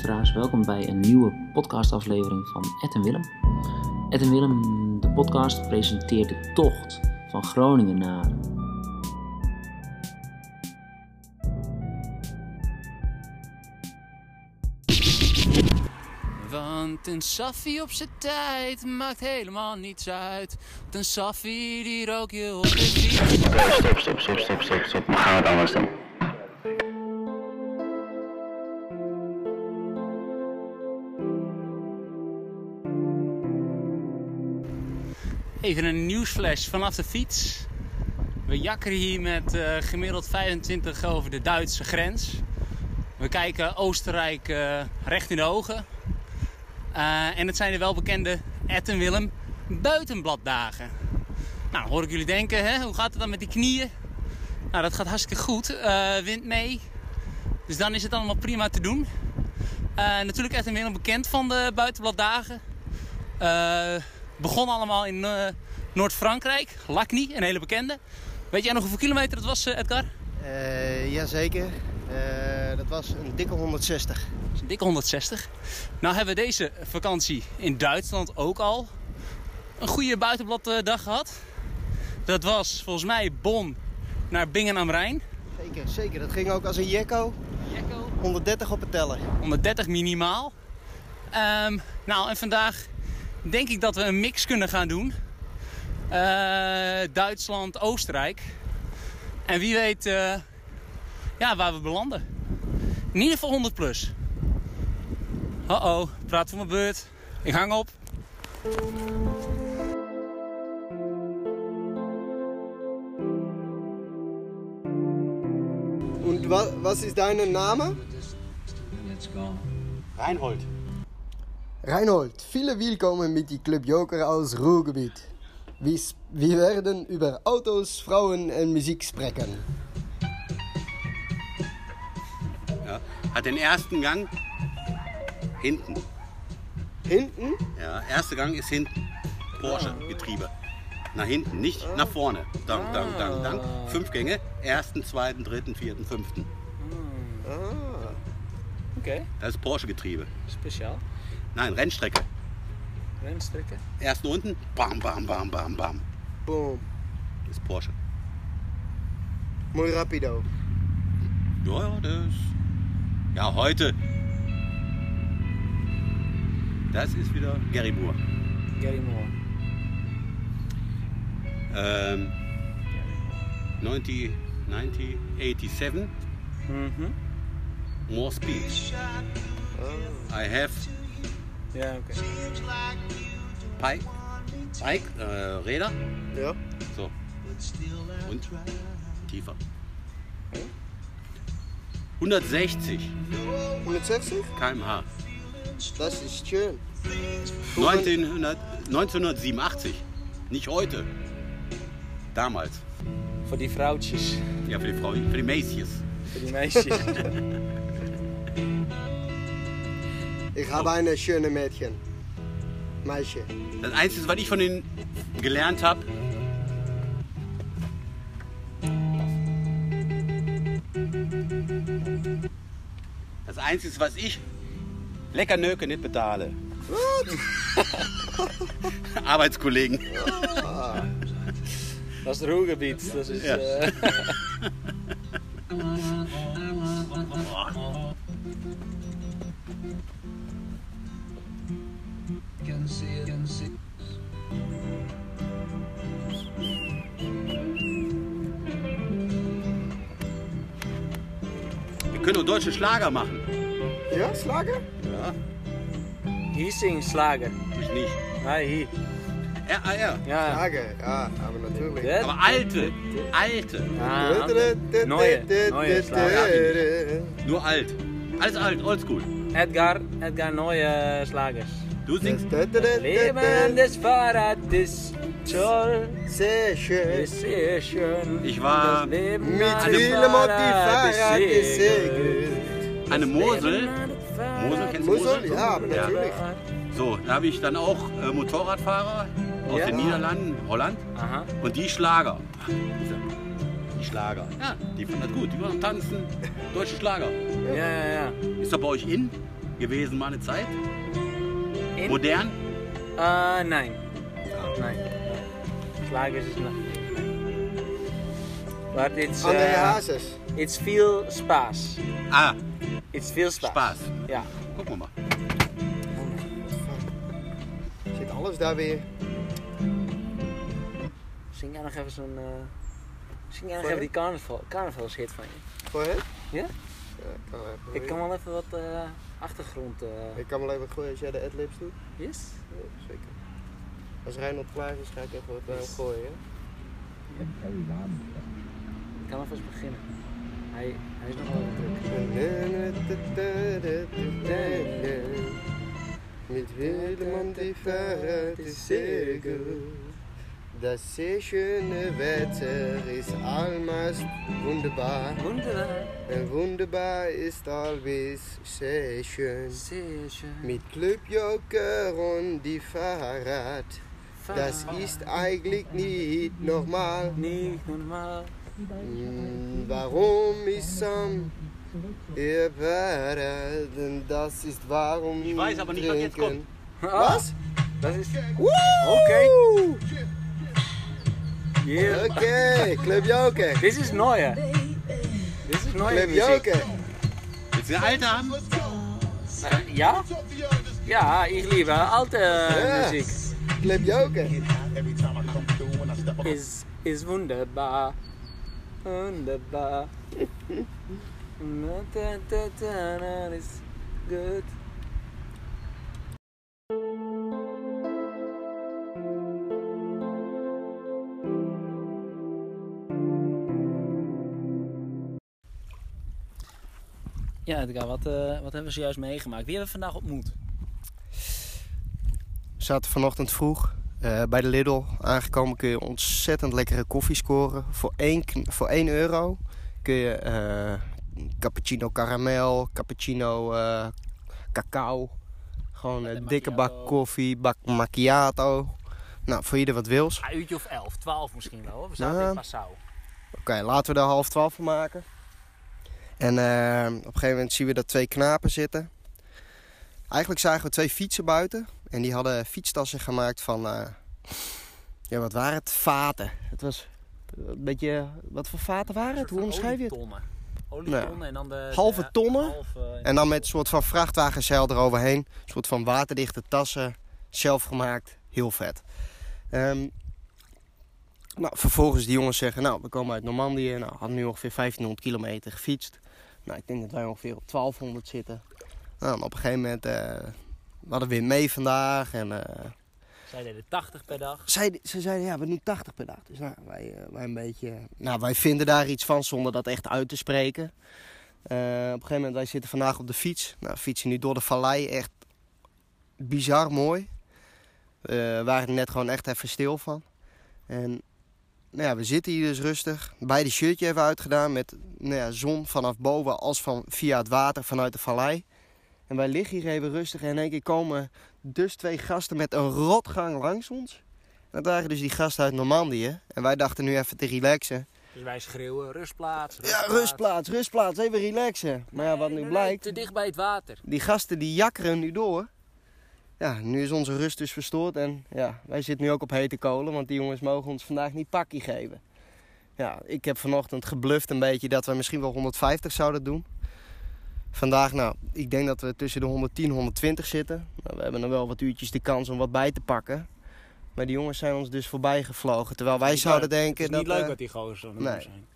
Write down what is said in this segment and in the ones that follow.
Luisteraars, welkom bij een nieuwe podcastaflevering van Ed en Willem. Ed en Willem, de podcast, presenteert de tocht van Groningen naar Want een saffie op zijn tijd maakt helemaal niets uit. Want een saffie die rook je op de fiets. Oké, stop, stop, stop, stop, stop, stop. Maar gaan we het anders doen? Even een nieuwsflash vanaf de fiets. We jakkeren hier met eh, gemiddeld 25 over de Duitse grens. We kijken Oostenrijk eh, recht in de ogen. Eh, en het zijn de welbekende Ed en Willem buitenbladdagen. Nou, hoor ik jullie denken, hè, hoe gaat het dan met die knieën? Nou, dat gaat hartstikke goed. Wind mee. Dus dan is het allemaal prima te doen. Natuurlijk Ed en Willem bekend van de buitenbladdagen. Begon allemaal in eh, Noord-Frankrijk. Lacny, een hele bekende. Weet jij nog hoeveel kilometer het was, eh, Edgar? Eh jazeker. Dat was een dikke 160. Dat is een dikke 160. Nou hebben we deze vakantie in Duitsland ook al een goede buitenbladdag gehad. Dat was volgens mij Bonn naar Bingen am Rijn. Zeker, zeker. Dat ging ook als een jekko. 130 op het teller. 130 minimaal. Ehm, nou, en vandaag denk ik dat we een mix kunnen gaan doen. Eh, Duitsland, Oostenrijk. En wie weet eh, ja, waar we belanden. In ieder geval 100 plus. Uh-oh, praat voor mijn beurt. Ik hang op. Und wa was ist dein Name? Reinhold. Reinhold, viele willkommen mit die Club Joker aus Ruhrgebiet. Wir, werden über Autos, Frauen und Musik sprechen. Ja, hat den ersten Gang hinten. Hinten? Ja, erster Gang ist hinten. Porsche-Getriebe. Nach hinten, nicht nach vorne. Dang, dang, dang, dang. Fünf Gänge. Ersten, zweiten, dritten, vierten, fünften. Ah, Oké, Das ist Porsche-Getriebe. speciaal. Nein, Rennstrecke. Renstrekken. Ersten unten, bam, bam, bam, bam, bam. boom. Das ist Porsche. Muy rapido. Ja, ja, das. Ja, heute. Das ist wieder Gary Moore. Gary Moore. Ähm, 90, 90, 87. Mhm. More speed. I have Ja, oké. Pike, Pike äh, Räder. Ja. So. Und tiefer. 160 160? km/h. Das ist schön. 1900, 1987. Nicht heute. Damals. Voor die vrouwtjes. Ja, für die Frau, für die Mäßjes. Voor die meisjes. Ich habe eine schöne Mädchen. Meisje. Das Einzige, was ich von denen gelernt habe, das Einzige, was ich lecker Nöke nicht bezahle. Arbeitskollegen. Dat is het Ruhrgebied. Dat is, Ja. eh, Deutsche Schlager machen. Ja, Slager? Ja, Hier zingen slager. ich nicht. Nee, hier. RAR. Ja. Slager, ja, aber natürlich. Aber alte, alte. Ah, Neue, neue Slager. Nur alt. Alles alt, oldschool. Edgar, Edgar neue slagers. Du singst. Leben des Fahrrades toll, Sehr schön. ist sehr schön. Ich war Das Leben Mit Willem auf die Fahrrad ist gesegelt. Eine Mosel. Mosel, kennst du Mosel? Mosel? Ja, aber natürlich. So, da habe ich dann auch äh, Motorradfahrer aus Ja. den Niederlanden, Holland Aha. und die Schlager. Die Schlager. Ja, die fanden das gut. Die waren tanzen, deutsche Schlager. Ja, ja, ja. Ist das bei euch in gewesen mal eine Zeit? In? Modern? Uh, nein. Nein. Slagers is nog. But it's André uh, Hazes. it's veel spaas. Ah, It's veel spaas. Ja. Wir mal. Zit alles daar weer? Zing jij nog even zo'n. eh zing jij nog even die carnaval, carnavalshit van je? Voor het? Ja? Ja, ik kan wel even. Ik kan wel even wat eh, achtergrond. eh Ik kan wel even gooien als jij de adlibs doet. yes? Ja, zeker. Als Reinhold klaar is, ga ik even wat hem gooien. hè? Ik kan alvast beginnen. Hij, hij is nog wel even druk. Mit Willem die Fahrrad ist sehr gut. Das sehr schöne Wetter ist allmals wunderbar. Wunderbar. En wunderbar ist allwes sehr schön. Sehr schön. Mit Club Joker und die Fahrrad. Das ist eigentlich nicht normal. Niet normaal. Hm, warum ist am Überreden, das ist warum Ich weiß aber nicht, was jetzt kommt. Was? Das ist... Okay. Yeah. Okay, Klebjoke. Das ist neu. Das ist neue Klebjoke. Willst du eine alte haben? Ja? Ja, ich liebe alte ja. Musik. Klebjoke. Ist, ist wunderbar. Wunderbar. Is good. Ja, wat, wat hebben we zojuist meegemaakt? Wie hebben we vandaag ontmoet? We zaten vanochtend vroeg eh, bij de Lidl aangekomen. Kun je ontzettend lekkere koffie scoren. Voor 1, voor 1 euro kun je eh, cappuccino caramel, cappuccino eh, cacao. Gewoon een dikke bak koffie, bak macchiato. Nou, voor ieder wat wils. Een uurtje of 11, 12 misschien wel. hoor. We zaten in Passau. Oké, laten we er half twaalf van maken. En op een gegeven moment zien we dat twee knapen zitten. Eigenlijk zagen we twee fietsen buiten. En die hadden fietstassen gemaakt van... eh, ja, wat waren het? Vaten. Het was een beetje... Wat voor vaten waren het? Hoe omschrijf je het? En dan de... Halve de tonnen? halve- En dan met een soort van vrachtwagenzeil eroverheen. Een soort van waterdichte tassen. Zelf gemaakt. Heel vet. Ehm, nou, vervolgens die jongens zeggen, nou, we komen uit Normandië. Nou, hadden nu ongeveer 1500 kilometer gefietst. Nou, ik denk dat wij ongeveer op 1200 zitten. Nou, en op een gegeven moment, eh, we hadden weer mee vandaag. En eh, Zij deden 80 per dag. zij, ze zeiden, ja, we doen 80 per dag. Dus nou, wij, eh, wij een beetje... Nou, wij vinden daar iets van zonder dat echt uit te spreken. Eh, op een gegeven moment, wij zitten vandaag op de fiets. Nou, fietsen nu door de vallei. Echt bizar mooi. We waren er net gewoon echt even stil van. En nou ja, we zitten hier dus rustig. Beide shirtje even uitgedaan met nou ja, zon vanaf boven als van via het water vanuit de vallei. En wij liggen hier even rustig en in één keer komen dus twee gasten met een rotgang langs ons. Dat waren dus die gasten uit Normandië. En wij dachten nu even te relaxen. Dus wij schreeuwen rustplaats, Ja, rustplaats. rustplaats, rustplaats, even relaxen. Maar ja, wat nu blijkt, Te dicht bij het water. die gasten die jakkeren nu door. Ja, nu is onze rust dus verstoord. En ja, wij zitten nu ook op hete kolen, want die jongens mogen ons vandaag niet pakkie geven. Ja, ik heb vanochtend gebluft een beetje dat we misschien wel 150 zouden doen. Vandaag, nou, ik denk dat we tussen de 110 en 120 zitten. Nou, we hebben nog wel wat uurtjes de kans om wat bij te pakken. Maar die jongens zijn ons dus voorbij gevlogen. Terwijl wij zouden leuk. denken Het is niet dat... leuk eh, wat die gozers aan het nee. zijn.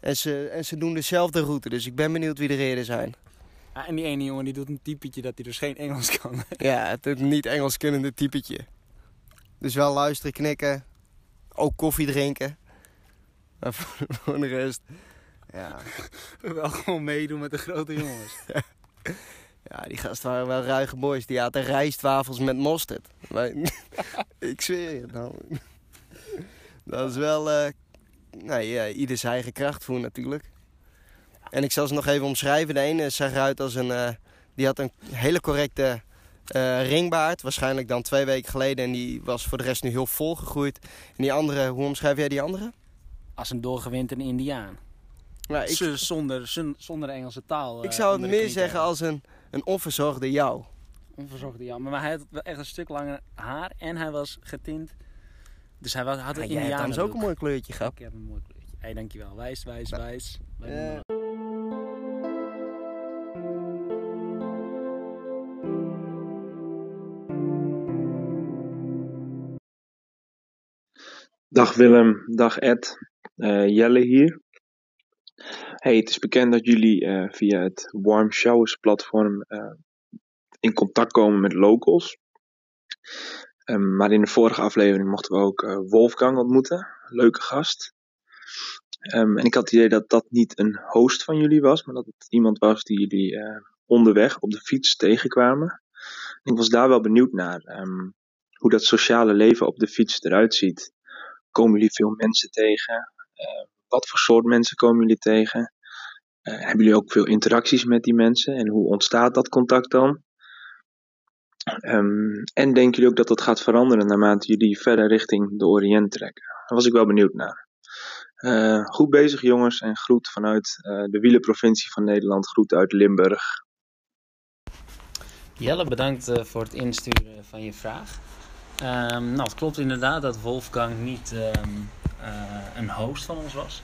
en, ze, en ze doen dezelfde route, dus ik ben benieuwd wie er eerder zijn. Ah, en die ene jongen die doet een typetje dat hij dus geen Engels kan. Ja, het niet Engels kunnende typetje. Dus wel luisteren, knikken. Ook koffie drinken. Maar voor, voor de rest... Ja, Wel gewoon meedoen met de grote jongens. ja, die gasten waren wel ruige boys. Die aten rijstwafels met mosterd. Maar, ik zweer je nou. Dat is wel... eh nee, ja, ieder zijn eigen kracht voor natuurlijk. En ik zal ze nog even omschrijven. De ene zag eruit als een... eh, die had een hele correcte eh, ringbaard. Waarschijnlijk dan twee weken geleden. En die was voor de rest nu heel vol gegroeid. En die andere, hoe omschrijf jij die andere? als een doorgewinterde Indiaan. Maar ik, zonder, zon- zonder de Engelse taal. ik eh, zou het meer zeggen als een, een onverzorgde jou. Onverzorgde Jan. Maar hij had wel echt een stuk langer haar en hij was getint. Dus hij was, had een Ja, jij hebt ook een mooi kleurtje, grap. Ik heb een mooi kleurtje. Hé, dankjewel. Wijs, wijs, Nou, wijs. Wij eh. Dag Willem, dag Ed. Eh, Jelle hier. Hey, het is bekend dat jullie eh, via het Warm Showers platform eh, in contact komen met locals. Ehm, maar in de vorige aflevering mochten we ook eh, Wolfgang ontmoeten. Leuke gast. Ehm, en ik had het idee dat dat niet een host van jullie was, maar dat het iemand was die jullie onderweg op de fiets tegenkwamen. Ik was daar wel benieuwd naar. ehm, hoe dat sociale leven op de fiets eruit ziet. Komen jullie veel mensen tegen? Wat voor soort mensen komen jullie tegen? Eh, hebben jullie ook veel interacties met die mensen? En hoe ontstaat dat contact dan? Ehm, en denken jullie ook dat dat gaat veranderen naarmate jullie verder richting de Oriënt trekken? Daar was ik wel benieuwd naar. Eh, goed bezig jongens en groet vanuit eh, de wielenprovincie van Nederland. Groet uit Limburg. Jelle, bedankt voor het insturen van je vraag. Ehm, nou, het klopt inderdaad dat Wolfgang niet ehm, eh, een host van ons was.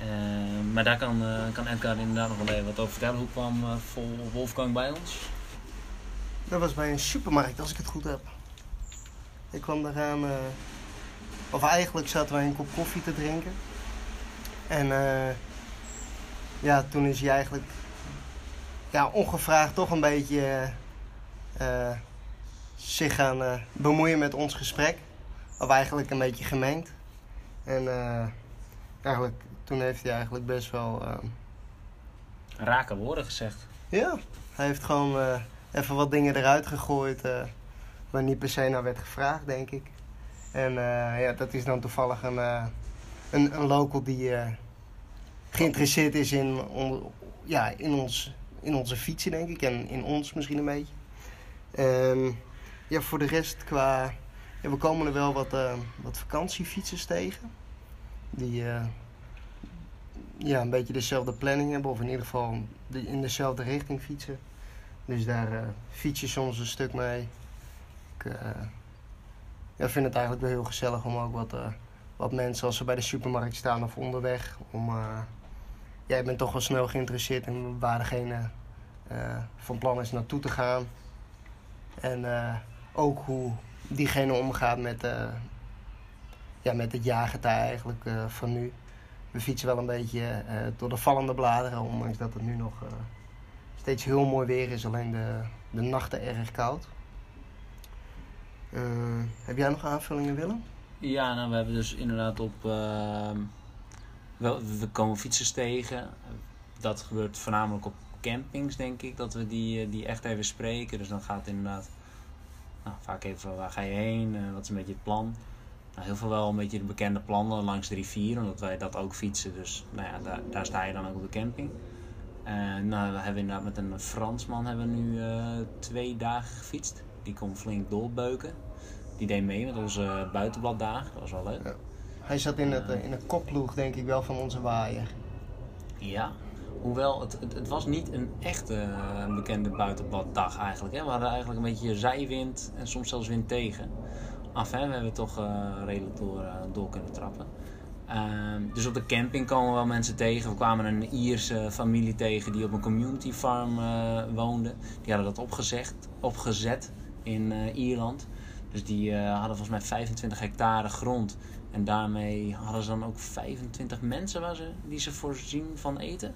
Ehm, maar daar kan, eh, kan Edgar inderdaad nog wel even wat over vertellen. Hoe kwam eh, Vol- Wolfgang bij ons? Dat was bij een supermarkt, als ik het goed heb. Ik kwam eraan, eh of eigenlijk zaten wij een kop koffie te drinken. En eh, ja, toen is hij eigenlijk ja, ongevraagd toch een beetje eh, eh, zich gaan eh, bemoeien met ons gesprek. Of eigenlijk een beetje gemengd. En eh, eigenlijk, toen heeft hij eigenlijk best wel... eh, Rake woorden gezegd. ja, hij heeft gewoon eh, even wat dingen eruit gegooid eh, waar niet per se naar werd gevraagd, denk ik. En ja, dat is dan toevallig een, eh, een, een local die geïnteresseerd is in, on- ja, in, ons, in onze fietsen, denk ik. En in ons misschien een beetje. En ja, voor de rest qua... We komen er wel wat, eh, wat vakantiefietsers tegen. Die... eh, ja, een beetje dezelfde planning hebben, of in ieder geval in dezelfde richting fietsen. Dus daar eh fiets je soms een stuk mee. Ik vind het eigenlijk wel heel gezellig om ook wat, wat mensen als ze bij de supermarkt staan of onderweg. Om, eh, ja, ik ben toch wel snel geïnteresseerd in waar degene van plan is naartoe te gaan. En ook hoe diegene omgaat met, eh, ja, met het jaargetij eigenlijk eh, van nu. We fietsen wel een beetje eh, door de vallende bladeren, ondanks dat het nu nog steeds heel mooi weer is. Alleen de, de nachten erg koud. Heb jij nog aanvullingen, Willem? Ja, nou, we hebben dus inderdaad op. wel, we komen fietsers tegen. Dat gebeurt voornamelijk op campings, denk ik, dat we die, die echt even spreken. Dus dan gaat inderdaad. Nou, vaak even waar ga je heen, eh, wat is een beetje het plan. Nou, heel veel wel een beetje de bekende plannen langs de rivier, omdat wij dat ook fietsen. Dus nou ja, daar, daar sta je dan ook op de camping. En nou, we hebben inderdaad met een Fransman hebben we nu eh, twee dagen gefietst. Die kon flink doorbeuken. Die deed mee met onze buitenbladdagen. Dat was wel leuk. Hij zat in, het, in een kopploeg, denk ik wel, van onze waaier. Ja. Hoewel, het, het, was niet een echte eh, bekende buitenbladdag eigenlijk. Hè. We hadden eigenlijk een beetje zijwind en soms zelfs wind tegen. Af, hè. we hebben toch eh, redelijk door, door kunnen trappen. Ehm, dus op de camping komen we wel mensen tegen. We kwamen een Ierse familie tegen die op een community farm woonde. Die hadden dat opgezet in Ierland. Dus die hadden volgens mij 25 hectare grond. En daarmee hadden ze dan ook 25 mensen waar ze, die ze voorzien van eten.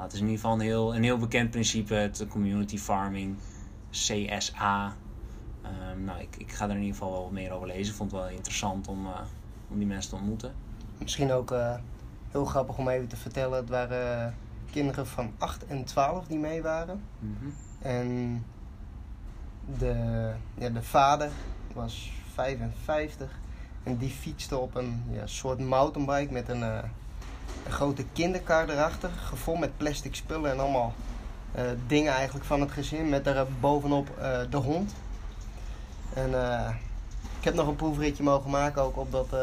Nou, het is in ieder geval een heel, een heel bekend principe, het community farming, CSA. Ehm, nou, ik, ik ga er in ieder geval wel meer over lezen. Ik vond het wel interessant om, eh, om die mensen te ontmoeten. Misschien ook eh, heel grappig om even te vertellen. Het waren eh, kinderen van 8 en 12 die mee waren. En de, ja, de vader was 55 en die fietste op een ja, soort mountainbike met een, eh, een grote kinderkar erachter, gevuld met plastic spullen en allemaal eh, dingen eigenlijk van het gezin, met daar bovenop eh, de hond. En eh, ik heb nog een proefritje mogen maken ook op dat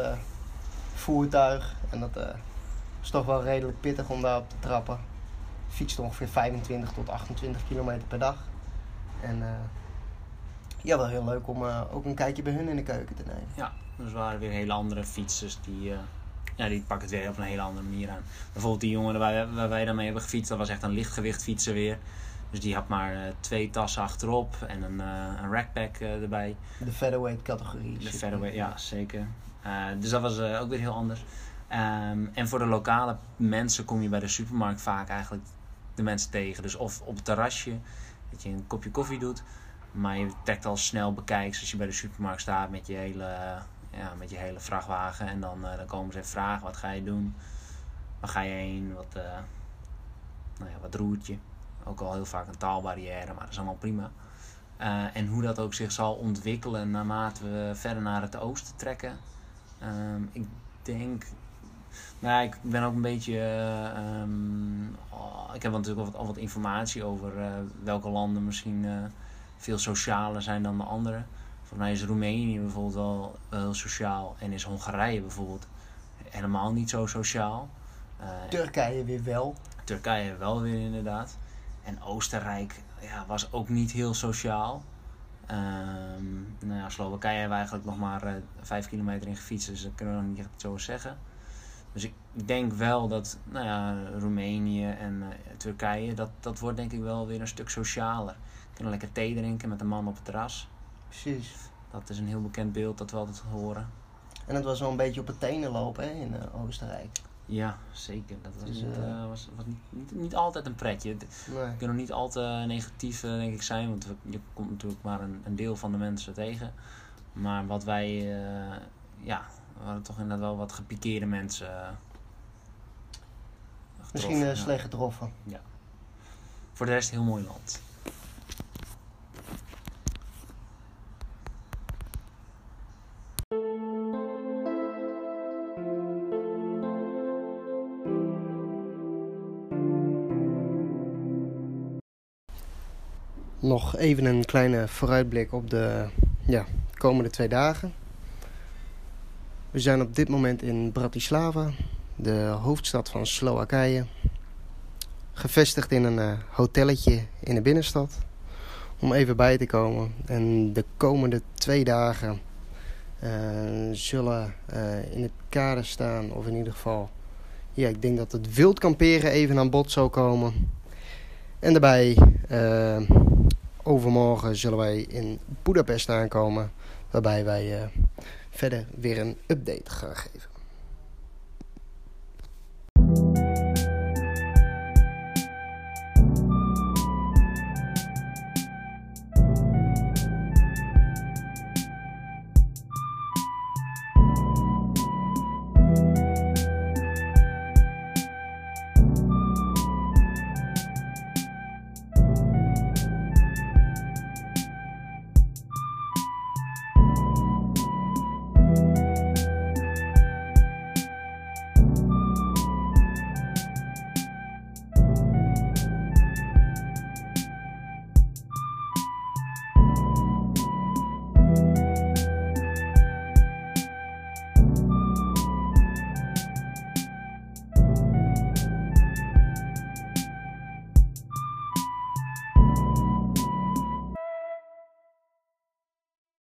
voertuig. En dat is toch wel redelijk pittig om daarop te trappen. Fietst ongeveer 25 tot 28 kilometer per dag. En ja, wel heel leuk om ook een kijkje bij hun in de keuken te nemen. Ja, dus waren weer hele andere fietsers die, ja, die pakken het weer op een hele andere manier aan. Bijvoorbeeld die jongen waar, wij- waar wij dan mee hebben gefietst, dat was echt een lichtgewicht fietser weer. Dus die had maar eh, twee tassen achterop en een, eh een rackpack eh, erbij. De featherweight categorie. De featherweight, er. ja, zeker. Dus dat was ook weer heel anders. Ehm, en voor de lokale mensen kom je bij de supermarkt vaak eigenlijk de mensen tegen. Dus of op het terrasje, dat je een kopje koffie doet. Maar je trekt al snel bekijks als je bij de supermarkt staat met je hele, ja, met je hele vrachtwagen. En dan, eh, dan komen ze vragen, wat ga je doen? Waar ga je heen? Wat, eh, nou ja, wat roert je? Ook al heel vaak een taalbarrière, maar dat is allemaal prima. Eh, en hoe dat ook zich zal ontwikkelen naarmate we verder naar het oosten trekken. Ehm, ik denk. Nou, ja, ik ben ook een beetje. eh, ehm, oh, ik heb natuurlijk al wat, al wat informatie over welke landen misschien veel socialer zijn dan de andere. Volgens mij is Roemenië bijvoorbeeld wel, wel heel sociaal. En is Hongarije bijvoorbeeld helemaal niet zo sociaal. Eh, Turkije weer wel. Turkije wel weer inderdaad. En Oostenrijk ja, was ook niet heel sociaal. Ehm nou ja, Slowakije hebben we eigenlijk nog maar eh, vijf kilometer in gefietst, dus dat kunnen we nog niet echt zo zeggen. Dus ik denk wel dat nou ja, Roemenië en eh, Turkije, dat, dat wordt denk ik wel weer een stuk socialer. Kunnen lekker thee drinken met een man op het terras. Precies. Dat is een heel bekend beeld dat we altijd horen. En het was wel een beetje op het tenen lopen hè, in eh, Oostenrijk. Ja, zeker. Dat was, Dus, niet, eh, eh, was, was niet, niet, niet altijd een pretje. Nee. We kunnen niet al te negatief denk ik zijn, want je komt natuurlijk maar een, een deel van de mensen tegen. Maar wat wij, eh, ja, we hadden toch inderdaad wel wat gepikeerde mensen. getroffen, Misschien ja. slecht getroffen. Voor de rest heel mooi land. Nog even een kleine vooruitblik op de ja, komende twee dagen. We zijn op dit moment in Bratislava, de hoofdstad van Slowakije. Gevestigd in een eh, hotelletje in de binnenstad. Om even bij te komen. En de komende twee dagen eh, zullen eh, in het kader staan, of in ieder geval. Ja, ik denk dat het wild kamperen even aan bod zal komen. En daarbij. Overmorgen zullen wij in Budapest aankomen. Waarbij wij eh, verder weer een update gaan geven.